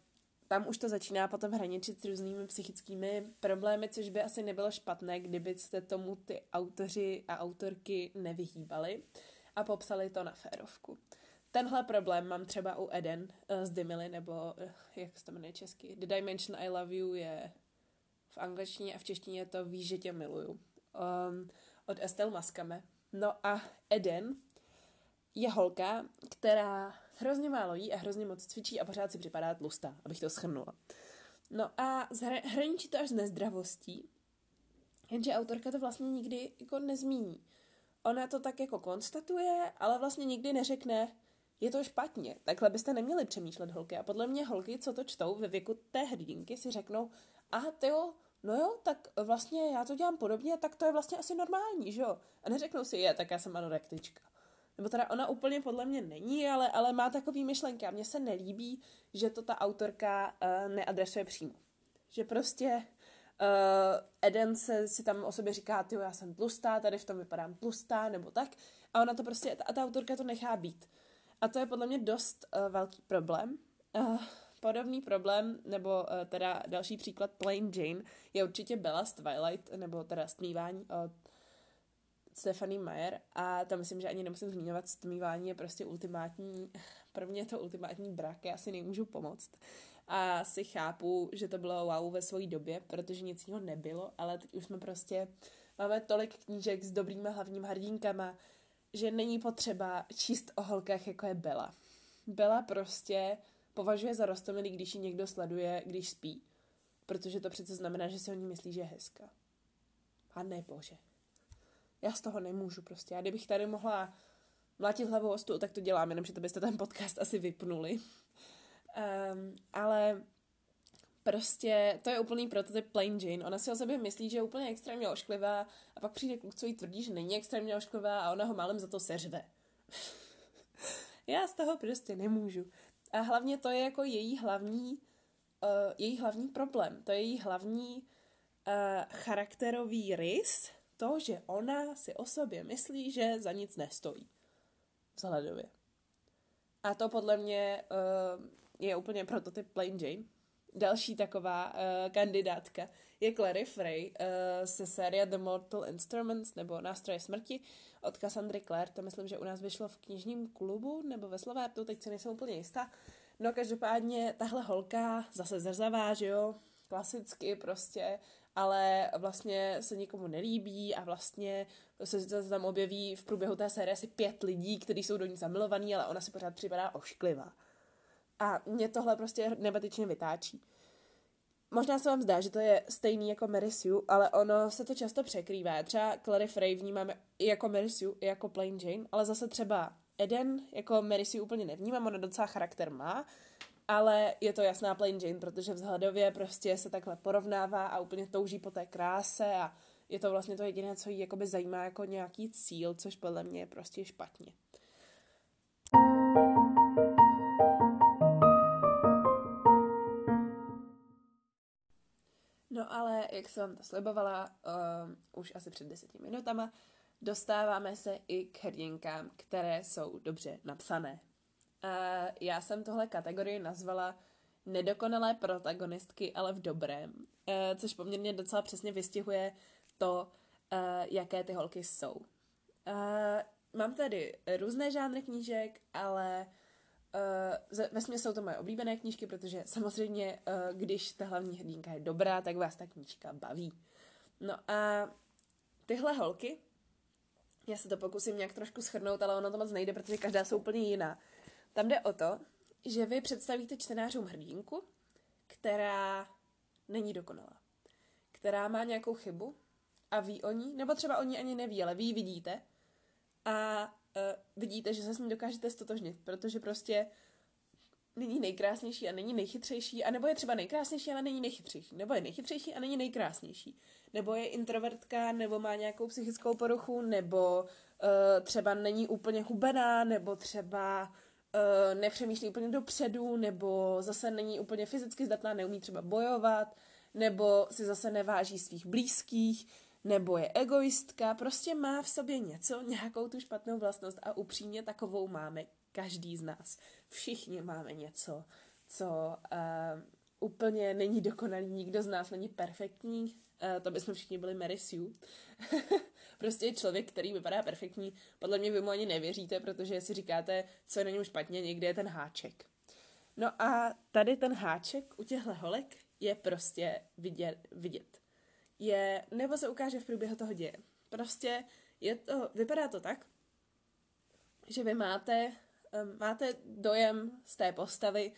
tam už to začíná potom hraničit s různými psychickými problémy, což by asi nebylo špatné, kdybyste tomu ty autoři a autorky nevyhýbali a popsali to na férovku. Tenhle problém mám třeba u Eden uh, z Dimily, nebo uh, jak se to jmenuje česky. The Dimension I Love You je v angličtině a v češtině je to Víš, že tě miluju. Um, od Estelle Maskame. No a Eden je holka, která hrozně málo jí a hrozně moc cvičí a pořád si připadá tlustá, abych to schrnula. No a hraničí to až s nezdravostí, jenže autorka to vlastně nikdy jako nezmíní. Ona to tak jako konstatuje, ale vlastně nikdy neřekne, je to špatně. Takhle byste neměli přemýšlet holky. A podle mě holky, co to čtou ve věku té hrdinky, si řeknou, aha, tyjo, no jo, tak vlastně já to dělám podobně, tak to je vlastně asi normální, že jo? A neřeknou si, je, tak já jsem anorektička. Nebo teda ona úplně podle mě není, ale, ale má takový myšlenky a mně se nelíbí, že to ta autorka uh, neadresuje přímo. Že prostě uh, Eden se, si tam o sobě říká, ty já jsem tlustá, tady v tom vypadám tlustá, nebo tak. A ona to prostě, a ta autorka to nechá být. A to je podle mě dost uh, velký problém. Uh, podobný problém, nebo uh, teda další příklad Plain Jane, je určitě Bella z Twilight, nebo teda stmívání od Stephanie Meyer a tam myslím, že ani nemusím zmiňovat, stmívání je prostě ultimátní, pro mě je to ultimátní brak, já si nemůžu pomoct. A si chápu, že to bylo wow ve své době, protože nic jiného nebylo, ale teď už jsme prostě, máme tolik knížek s dobrýma hlavníma hrdinkama, že není potřeba číst o holkách, jako je Bella. Bella prostě považuje za rostomilý, když ji někdo sleduje, když spí. Protože to přece znamená, že si o ní myslí, že je hezká. A ne bože. Já z toho nemůžu prostě. A kdybych tady mohla mlátit hlavou o stůl, tak to dělám, jenomže to byste ten podcast asi vypnuli. Um, ale prostě to je úplný prototyp Plain Jane. Ona si o sobě myslí, že je úplně extrémně ošklivá a pak přijde kluk, co jí tvrdí, že není extrémně ošklivá a ona ho málem za to seřve. Já z toho prostě nemůžu. A hlavně to je jako její hlavní, uh, její hlavní problém. To je její hlavní uh, charakterový rys, to, že ona si o sobě myslí, že za nic nestojí. Vzhledově. A to podle mě uh, je úplně prototyp Plain Jane. Další taková uh, kandidátka je Clary Frey uh, se série The Mortal Instruments nebo Nástroje smrti od Cassandry Clare. To myslím, že u nás vyšlo v knižním klubu nebo ve Slovártu, teď se nejsem úplně jistá. No každopádně tahle holka zase zrzavá, že jo, klasicky prostě, ale vlastně se nikomu nelíbí a vlastně se tam objeví v průběhu té série asi pět lidí, kteří jsou do ní zamilovaní, ale ona si pořád připadá ošklivá. A mě tohle prostě nebatičně vytáčí. Možná se vám zdá, že to je stejný jako Mary Sue, ale ono se to často překrývá. Třeba Clary Frey vnímáme i jako Mary Sue, i jako Plain Jane, ale zase třeba Eden jako Mary Sue úplně nevnímám, ona docela charakter má, ale je to jasná Plain Jane, protože vzhledově prostě se takhle porovnává a úplně touží po té kráse a je to vlastně to jediné, co jí jakoby zajímá jako nějaký cíl, což podle mě je prostě špatně. Ale, jak jsem vám to slibovala um, už asi před deseti minutama, dostáváme se i k hrdinkám, které jsou dobře napsané. Uh, já jsem tohle kategorii nazvala nedokonalé protagonistky, ale v dobrém, uh, což poměrně docela přesně vystihuje to, uh, jaké ty holky jsou. Uh, mám tady různé žánry knížek, ale Uh, ve jsou to moje oblíbené knížky, protože samozřejmě, uh, když ta hlavní hrdinka je dobrá, tak vás ta knížka baví. No a tyhle holky, já se to pokusím nějak trošku schrnout, ale ono to moc nejde, protože každá jsou úplně jiná. Tam jde o to, že vy představíte čtenářům hrdinku, která není dokonalá. Která má nějakou chybu a ví o ní, nebo třeba o ní ani neví, ale vy ji vidíte a uh, vidíte, že se s ní dokážete stotožnit, protože prostě není nejkrásnější a není nejchytřejší, a nebo je třeba nejkrásnější, ale není nejchytřejší, nebo je nejchytřejší a není nejkrásnější, nebo je introvertka, nebo má nějakou psychickou poruchu, nebo uh, třeba není úplně hubená, nebo třeba uh, nepřemýšlí úplně dopředu, nebo zase není úplně fyzicky zdatná, neumí třeba bojovat, nebo si zase neváží svých blízkých, nebo je egoistka, prostě má v sobě něco, nějakou tu špatnou vlastnost a upřímně takovou máme každý z nás. Všichni máme něco, co uh, úplně není dokonalý, nikdo z nás není perfektní, uh, to bychom všichni byli Mary Sue. prostě je člověk, který vypadá perfektní, podle mě vy mu ani nevěříte, protože si říkáte, co je na něm špatně, někde je ten háček. No a tady ten háček u těchto holek je prostě vidět. vidět je, nebo se ukáže v průběhu toho děje. Prostě je to, vypadá to tak, že vy máte, máte dojem z té postavy,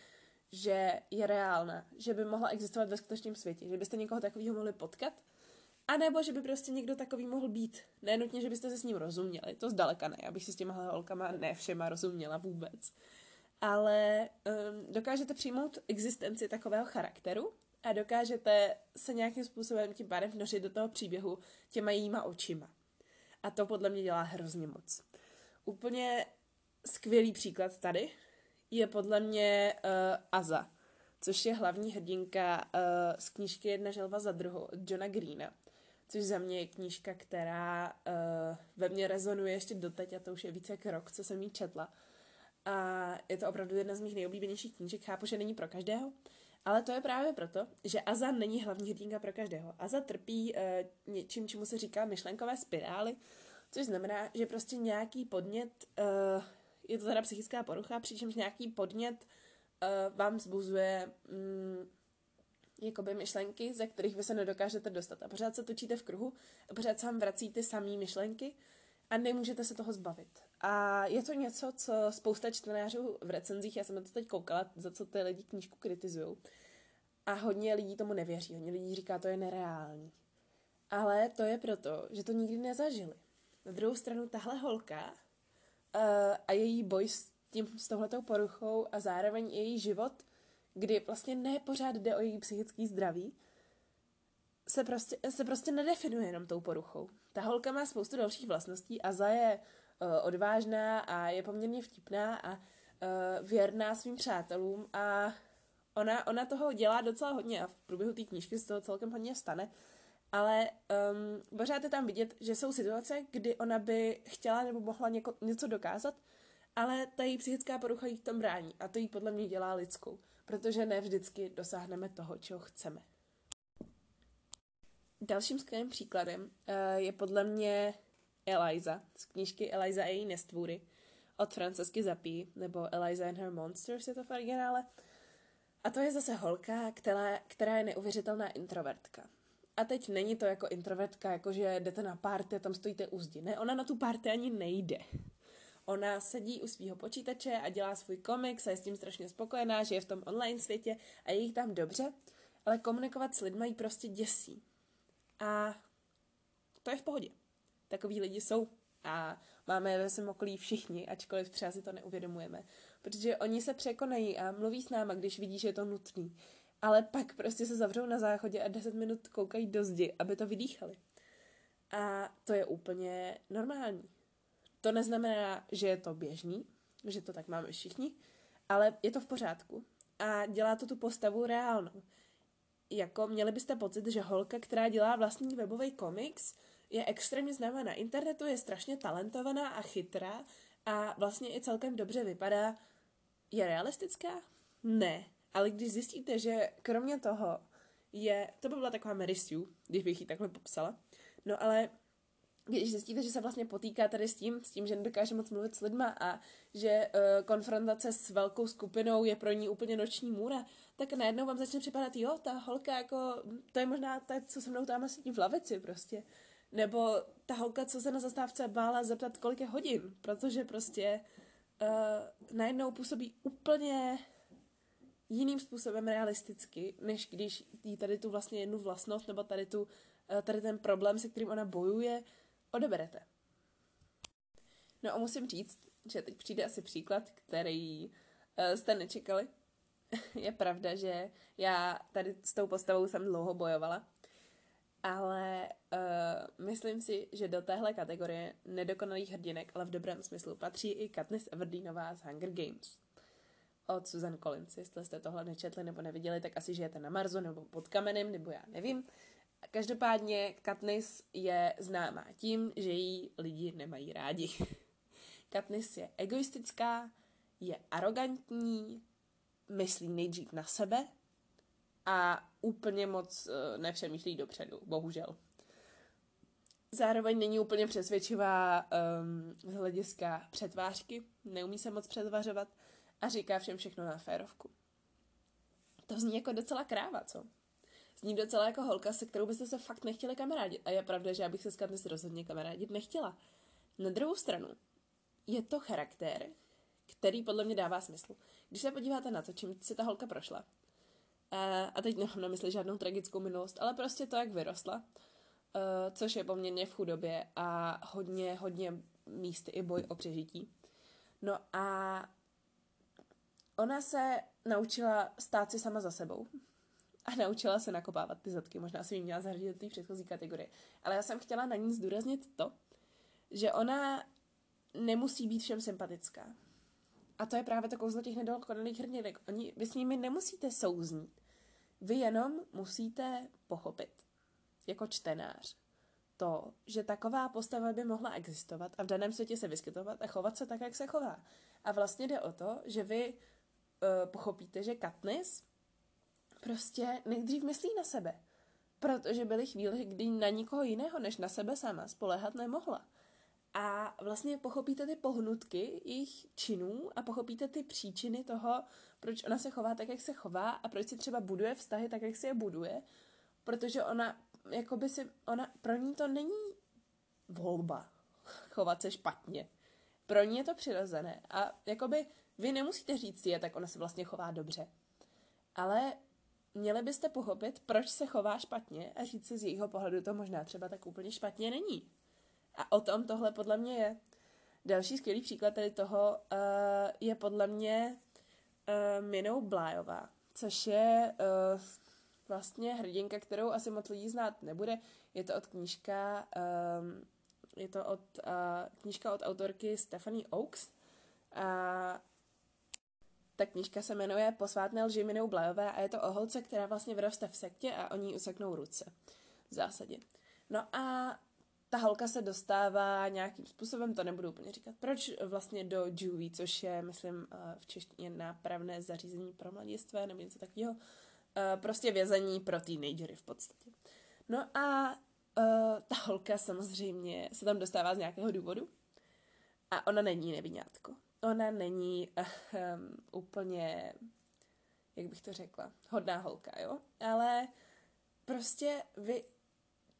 že je reálná, že by mohla existovat ve skutečném světě, že byste někoho takového mohli potkat, a nebo že by prostě někdo takový mohl být. Nenutně, že byste se s ním rozuměli, to zdaleka ne, abych si s těma holkama ne všema rozuměla vůbec. Ale um, dokážete přijmout existenci takového charakteru a dokážete se nějakým způsobem tím pádem vnořit do toho příběhu těma jejíma očima. A to podle mě dělá hrozně moc. Úplně skvělý příklad tady je podle mě uh, Aza, což je hlavní hrdinka uh, z knížky Jedna želva za druhou od Johna Greena, což za mě je knížka, která uh, ve mně rezonuje ještě doteď a to už je více jak rok, co jsem ji četla. A je to opravdu jedna z mých nejoblíbenějších knížek. Chápu, že není pro každého, ale to je právě proto, že Aza není hlavní hrdinka pro každého. Aza trpí uh, něčím, čemu se říká myšlenkové spirály, což znamená, že prostě nějaký podnět, uh, je to teda psychická porucha, přičemž nějaký podnět uh, vám zbuzuje um, jakoby myšlenky, ze kterých vy se nedokážete dostat. A pořád se točíte v kruhu a pořád se vám vrací ty samé myšlenky a nemůžete se toho zbavit. A je to něco, co spousta čtenářů v recenzích, já jsem na to teď koukala, za co ty lidi knížku kritizují. A hodně lidí tomu nevěří, hodně lidí říká, to je nereální. Ale to je proto, že to nikdy nezažili. Na druhou stranu tahle holka uh, a její boj s tím, s touhletou poruchou a zároveň její život, kdy vlastně ne pořád jde o její psychický zdraví, se prostě, se prostě nedefinuje jenom tou poruchou. Ta holka má spoustu dalších vlastností a za je odvážná a je poměrně vtipná a uh, věrná svým přátelům a ona, ona toho dělá docela hodně a v průběhu té knížky se toho celkem hodně stane, ale um, pořád je tam vidět, že jsou situace, kdy ona by chtěla nebo mohla něko, něco dokázat, ale ta její psychická porucha jí v tom brání a to jí podle mě dělá lidskou, protože ne vždycky dosáhneme toho, čeho chceme. Dalším skvělým příkladem uh, je podle mě Eliza z knížky Eliza a její nestvůry od Francesky Zapí, nebo Eliza and her Monsters je to v originále. A to je zase holka, která, která je neuvěřitelná introvertka. A teď není to jako introvertka, jako že jdete na párty, tam stojíte u zdi. Ne, ona na tu párty ani nejde. Ona sedí u svého počítače a dělá svůj komiks a je s tím strašně spokojená, že je v tom online světě a je jí tam dobře, ale komunikovat s lidmi jí prostě děsí. A to je v pohodě. Takový lidi jsou a máme ve svém okolí všichni, ačkoliv třeba si to neuvědomujeme. Protože oni se překonají a mluví s náma, když vidí, že je to nutný. Ale pak prostě se zavřou na záchodě a 10 minut koukají do zdi, aby to vydýchali. A to je úplně normální. To neznamená, že je to běžný, že to tak máme všichni, ale je to v pořádku. A dělá to tu postavu reálnou. Jako měli byste pocit, že holka, která dělá vlastní webový komiks, je extrémně známá na internetu, je strašně talentovaná a chytrá a vlastně i celkem dobře vypadá. Je realistická? Ne. Ale když zjistíte, že kromě toho je, to by byla taková Mary Sue, když bych ji takhle popsala, no ale když zjistíte, že se vlastně potýká tady s tím, s tím, že nedokáže moc mluvit s lidma a že uh, konfrontace s velkou skupinou je pro ní úplně noční můra, tak najednou vám začne připadat, jo, ta holka jako, to je možná ta, co se mnou tam sedí v lavici prostě. Nebo ta holka, co se na zastávce bála zeptat, kolik je hodin, protože prostě uh, najednou působí úplně jiným způsobem realisticky, než když jí tady tu vlastně jednu vlastnost, nebo tady, tu, uh, tady ten problém, se kterým ona bojuje, odeberete. No a musím říct, že teď přijde asi příklad, který uh, jste nečekali. je pravda, že já tady s tou postavou jsem dlouho bojovala, ale uh, myslím si, že do téhle kategorie nedokonalých hrdinek, ale v dobrém smyslu, patří i Katniss Everdeenová z Hunger Games od Susan Collins. Jestli jste tohle nečetli nebo neviděli, tak asi žijete na Marzu nebo pod kamenem, nebo já nevím. Každopádně Katniss je známá tím, že jí lidi nemají rádi. Katniss je egoistická, je arrogantní, myslí nejdřív na sebe a úplně moc uh, nepřemýšlí dopředu, bohužel. Zároveň není úplně přesvědčivá um, z hlediska přetvářky, neumí se moc přetvařovat a říká všem všechno na férovku. To zní jako docela kráva, co? Zní docela jako holka, se kterou byste se fakt nechtěli kamarádit. A je pravda, že já bych se s Katniss rozhodně kamarádit nechtěla. Na druhou stranu, je to charakter, který podle mě dává smysl. Když se podíváte na to, čím si ta holka prošla, a, teď nemám na mysli žádnou tragickou minulost, ale prostě to, jak vyrostla, uh, což je poměrně v chudobě a hodně, hodně místy i boj o přežití. No a ona se naučila stát si sama za sebou a naučila se nakopávat ty zadky. Možná jsem jí měla zařadit do té předchozí kategorie. Ale já jsem chtěla na ní zdůraznit to, že ona nemusí být všem sympatická. A to je právě to kouzlo těch nedokonalých hrdinek. Oni, vy s nimi nemusíte souznít. Vy jenom musíte pochopit, jako čtenář, to, že taková postava by mohla existovat a v daném světě se vyskytovat a chovat se tak, jak se chová. A vlastně jde o to, že vy uh, pochopíte, že Katniss prostě nejdřív myslí na sebe. Protože byly chvíle, kdy na nikoho jiného než na sebe sama spolehat nemohla. A vlastně pochopíte ty pohnutky jejich činů a pochopíte ty příčiny toho, proč ona se chová tak, jak se chová a proč si třeba buduje vztahy tak, jak si je buduje. Protože ona, jakoby si, ona, pro ní to není volba chovat se špatně. Pro ní je to přirozené a jakoby vy nemusíte říct je, tak ona se vlastně chová dobře. Ale měli byste pochopit, proč se chová špatně a říct si z jejího pohledu to možná třeba tak úplně špatně není. A o tom tohle podle mě je. Další skvělý příklad tady toho uh, je podle mě uh, Minou Blájová, což je uh, vlastně hrdinka, kterou asi moc lidí znát nebude. Je to od knížka, um, je to od uh, knížka od autorky Stephanie Oaks. A ta knížka se jmenuje Posvátné lži Minou Blajové a je to o holce, která vlastně vyroste v sektě a oni useknou ruce. V zásadě. No a ta holka se dostává nějakým způsobem, to nebudu úplně říkat, proč vlastně do juvie, což je, myslím, eh, v češtině nápravné zařízení pro mladistvé nebo něco takového, eh, prostě vězení pro teenagery v podstatě. No a uh, ta holka samozřejmě se tam dostává z nějakého důvodu a ona není nevinátko. Ona není um, úplně, jak bych to řekla, hodná holka, jo? Ale prostě vy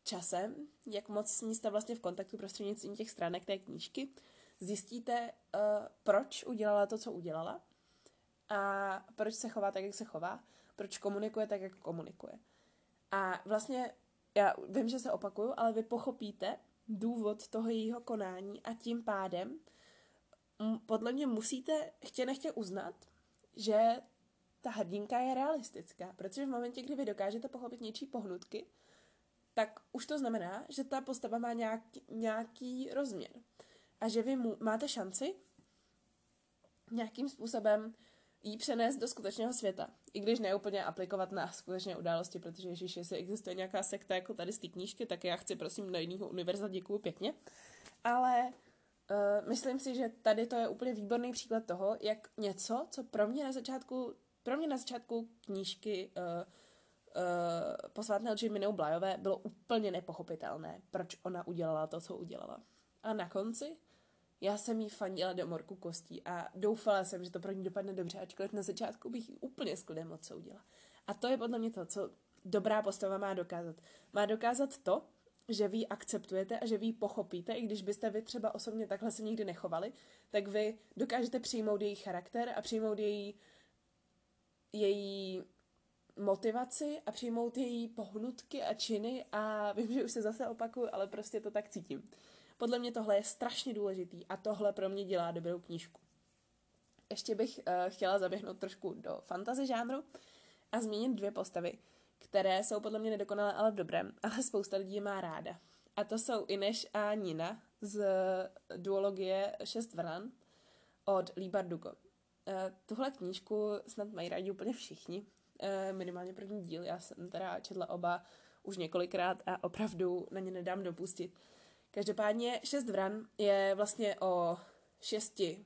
časem, jak moc s ní jste vlastně v kontaktu prostřednictvím těch stránek té knížky, zjistíte, uh, proč udělala to, co udělala a proč se chová tak, jak se chová, proč komunikuje tak, jak komunikuje. A vlastně já vím, že se opakuju, ale vy pochopíte důvod toho jejího konání a tím pádem podle mě musíte chtě nechtě uznat, že ta hrdinka je realistická, protože v momentě, kdy vy dokážete pochopit něčí pohnutky, tak už to znamená, že ta postava má nějaký, nějaký rozměr. A že vy mu, máte šanci nějakým způsobem jí přenést do skutečného světa. I když ne úplně aplikovat na skutečné události, protože Ježíš, jestli existuje nějaká sekta jako tady z té knížky, tak já chci prosím na jiného univerza, děkuju pěkně. Ale uh, myslím si, že tady to je úplně výborný příklad toho, jak něco, co pro mě na začátku, pro mě na začátku knížky uh, uh, posvátné lži Minou Blajové bylo úplně nepochopitelné, proč ona udělala to, co udělala. A na konci já jsem jí fandila do morku kostí a doufala jsem, že to pro ní dopadne dobře, ačkoliv na začátku bych jí úplně s klidem udělala. A to je podle mě to, co dobrá postava má dokázat. Má dokázat to, že vy akceptujete a že vy pochopíte, i když byste vy třeba osobně takhle se nikdy nechovali, tak vy dokážete přijmout její charakter a přijmout její, její motivaci a přijmout její pohnutky a činy a vím, že už se zase opakuju, ale prostě to tak cítím. Podle mě tohle je strašně důležitý a tohle pro mě dělá dobrou knížku. Ještě bych uh, chtěla zaběhnout trošku do fantasy žánru a zmínit dvě postavy, které jsou podle mě nedokonalé, ale v dobrém, ale spousta lidí je má ráda. A to jsou Ineš a Nina z duologie Šest vran od Lee Bardugo. Uh, tuhle knížku snad mají rádi úplně všichni, minimálně první díl. Já jsem teda četla oba už několikrát a opravdu na ně nedám dopustit. Každopádně šest vran je vlastně o šesti,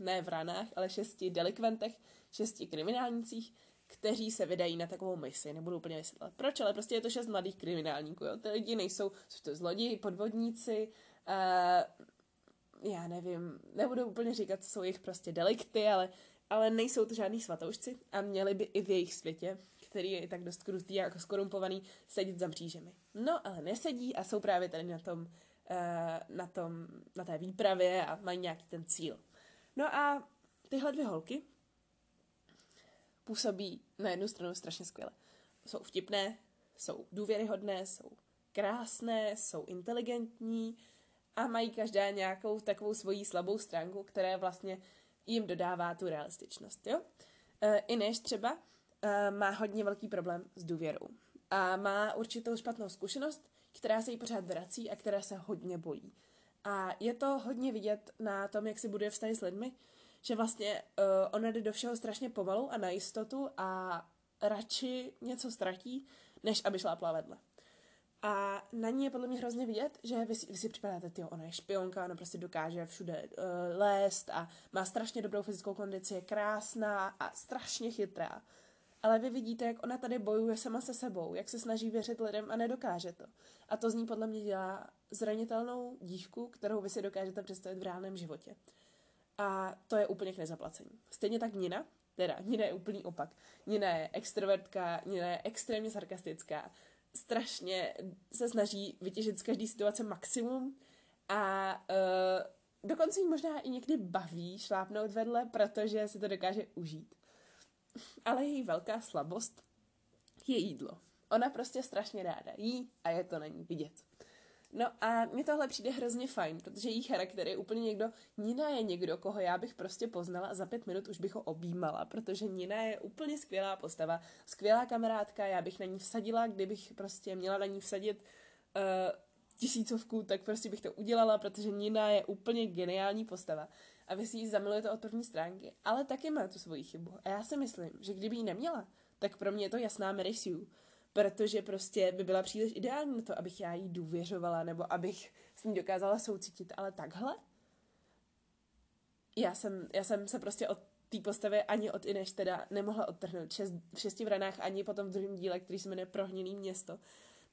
ne vranách, ale šesti delikventech, šesti kriminálnicích, kteří se vydají na takovou misi. Nebudu úplně vysvětlovat proč, ale prostě je to šest mladých kriminálníků. Jo? Ty lidi nejsou, jsou to zloději, podvodníci, uh, já nevím, nebudu úplně říkat, co jsou jejich prostě delikty, ale, ale nejsou to žádní svatoušci a měli by i v jejich světě, který je i tak dost krutý a jako skorumpovaný, sedět za mřížemi. No, ale nesedí a jsou právě tady na tom Eh, na, tom, na té výpravě a mají nějaký ten cíl. No a tyhle dvě holky působí na jednu stranu strašně skvěle. Jsou vtipné, jsou důvěryhodné, jsou krásné, jsou inteligentní a mají každá nějakou takovou svoji slabou stránku, která vlastně jim dodává tu realističnost. Jo? E, Ineš třeba e, má hodně velký problém s důvěrou a má určitou špatnou zkušenost která se jí pořád vrací a která se hodně bojí. A je to hodně vidět na tom, jak si buduje vztahy s lidmi, že vlastně uh, ona jde do všeho strašně pomalu a na jistotu a radši něco ztratí, než aby šla vedle. A na ní je podle mě hrozně vidět, že vy si, vy si připadáte, ty ona je špionka, ona prostě dokáže všude uh, lézt a má strašně dobrou fyzickou kondici, je krásná a strašně chytrá ale vy vidíte, jak ona tady bojuje sama se sebou, jak se snaží věřit lidem a nedokáže to. A to z ní podle mě dělá zranitelnou dívku, kterou vy si dokážete představit v reálném životě. A to je úplně k nezaplacení. Stejně tak Nina, teda Nina je úplný opak. Nina je extrovertka, Nina je extrémně sarkastická, strašně se snaží vytěžit z každé situace maximum a uh, dokonce jí možná i někdy baví šlápnout vedle, protože si to dokáže užít. Ale její velká slabost je jídlo. Ona prostě strašně ráda jí a je to na ní vidět. No a mně tohle přijde hrozně fajn, protože její charakter je úplně někdo, Nina je někdo, koho já bych prostě poznala a za pět minut už bych ho objímala, protože Nina je úplně skvělá postava, skvělá kamarádka, já bych na ní vsadila, kdybych prostě měla na ní vsadit uh, tisícovku, tak prostě bych to udělala, protože Nina je úplně geniální postava a vy si ji zamilujete od první stránky, ale taky má tu svoji chybu. A já si myslím, že kdyby ji neměla, tak pro mě je to jasná Mary Sue protože prostě by byla příliš ideální na to, abych já jí důvěřovala, nebo abych s ní dokázala soucítit, ale takhle? Já jsem, já jsem se prostě od té postavy ani od Ineš teda nemohla odtrhnout. Šest, v šesti vranách ani potom v druhém díle, který se jmenuje Prohnilý město.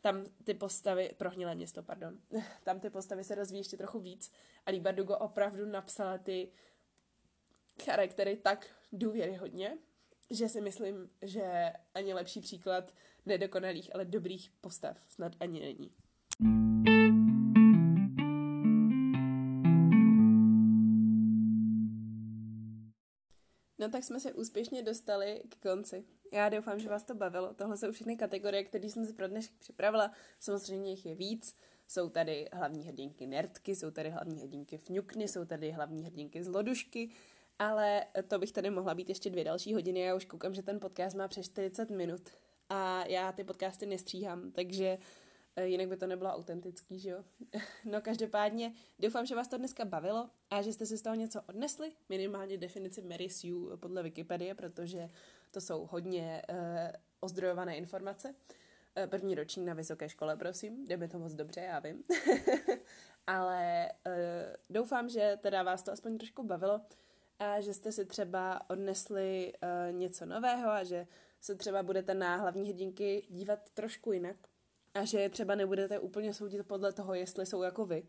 Tam ty postavy, prohnilé město, pardon, tam ty postavy se rozvíjí ještě trochu víc a Líba Dugo opravdu napsala ty charaktery tak důvěryhodně, že si myslím, že ani lepší příklad nedokonalých, ale dobrých postav snad ani není. No tak jsme se úspěšně dostali k konci. Já doufám, že vás to bavilo. Tohle jsou všechny kategorie, které jsem si pro dnešek připravila. Samozřejmě jich je víc. Jsou tady hlavní hrdinky nerdky, jsou tady hlavní hrdinky fňukny, jsou tady hlavní hrdinky zlodušky, ale to bych tady mohla být ještě dvě další hodiny. Já už koukám, že ten podcast má přes 40 minut a já ty podcasty nestříhám, takže eh, jinak by to nebylo autentický, že jo? No každopádně doufám, že vás to dneska bavilo a že jste si z toho něco odnesli, minimálně definici Mary Sue podle Wikipedie, protože to jsou hodně uh, ozdrojované informace. Uh, první ročník na vysoké škole, prosím, jde mi to moc dobře, já vím. Ale uh, doufám, že teda vás to aspoň trošku bavilo a že jste si třeba odnesli uh, něco nového a že se třeba budete na hlavní hrdinky dívat trošku jinak a že třeba nebudete úplně soudit podle toho, jestli jsou jako vy,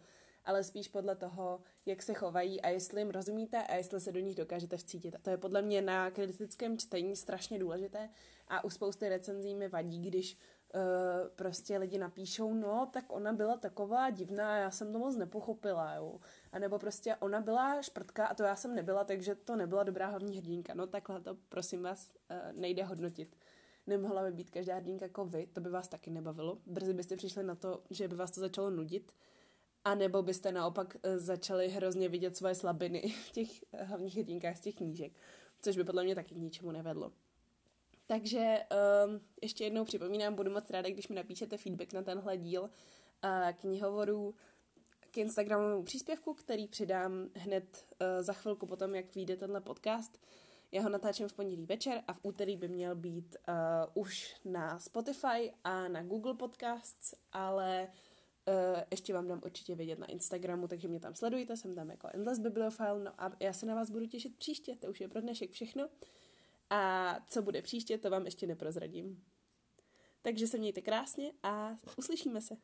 ale spíš podle toho, jak se chovají a jestli jim rozumíte a jestli se do nich dokážete vcítit. A to je podle mě na kritickém čtení strašně důležité a u spousty recenzí mi vadí, když prostě lidi napíšou, no, tak ona byla taková divná, já jsem to moc nepochopila, jo. A nebo prostě ona byla šprtka a to já jsem nebyla, takže to nebyla dobrá hlavní hrdinka. No takhle to, prosím vás, uh, nejde hodnotit. Nemohla by být každá hrdinka jako vy, to by vás taky nebavilo. Brzy byste přišli na to, že by vás to začalo nudit. A nebo byste naopak uh, začali hrozně vidět svoje slabiny v těch hlavních hrdinkách z těch knížek, což by podle mě taky k ničemu nevedlo. Takže um, ještě jednou připomínám, budu moc ráda, když mi napíšete feedback na tenhle díl uh, knihovorů k Instagramovému příspěvku, který přidám hned uh, za chvilku potom, jak vyjde tenhle podcast. Já ho natáčím v pondělí večer a v úterý by měl být uh, už na Spotify a na Google Podcasts, ale uh, ještě vám dám určitě vědět na Instagramu, takže mě tam sledujte, jsem tam jako Endless Bibliophile, no a já se na vás budu těšit příště, to už je pro dnešek všechno. A co bude příště, to vám ještě neprozradím. Takže se mějte krásně a uslyšíme se.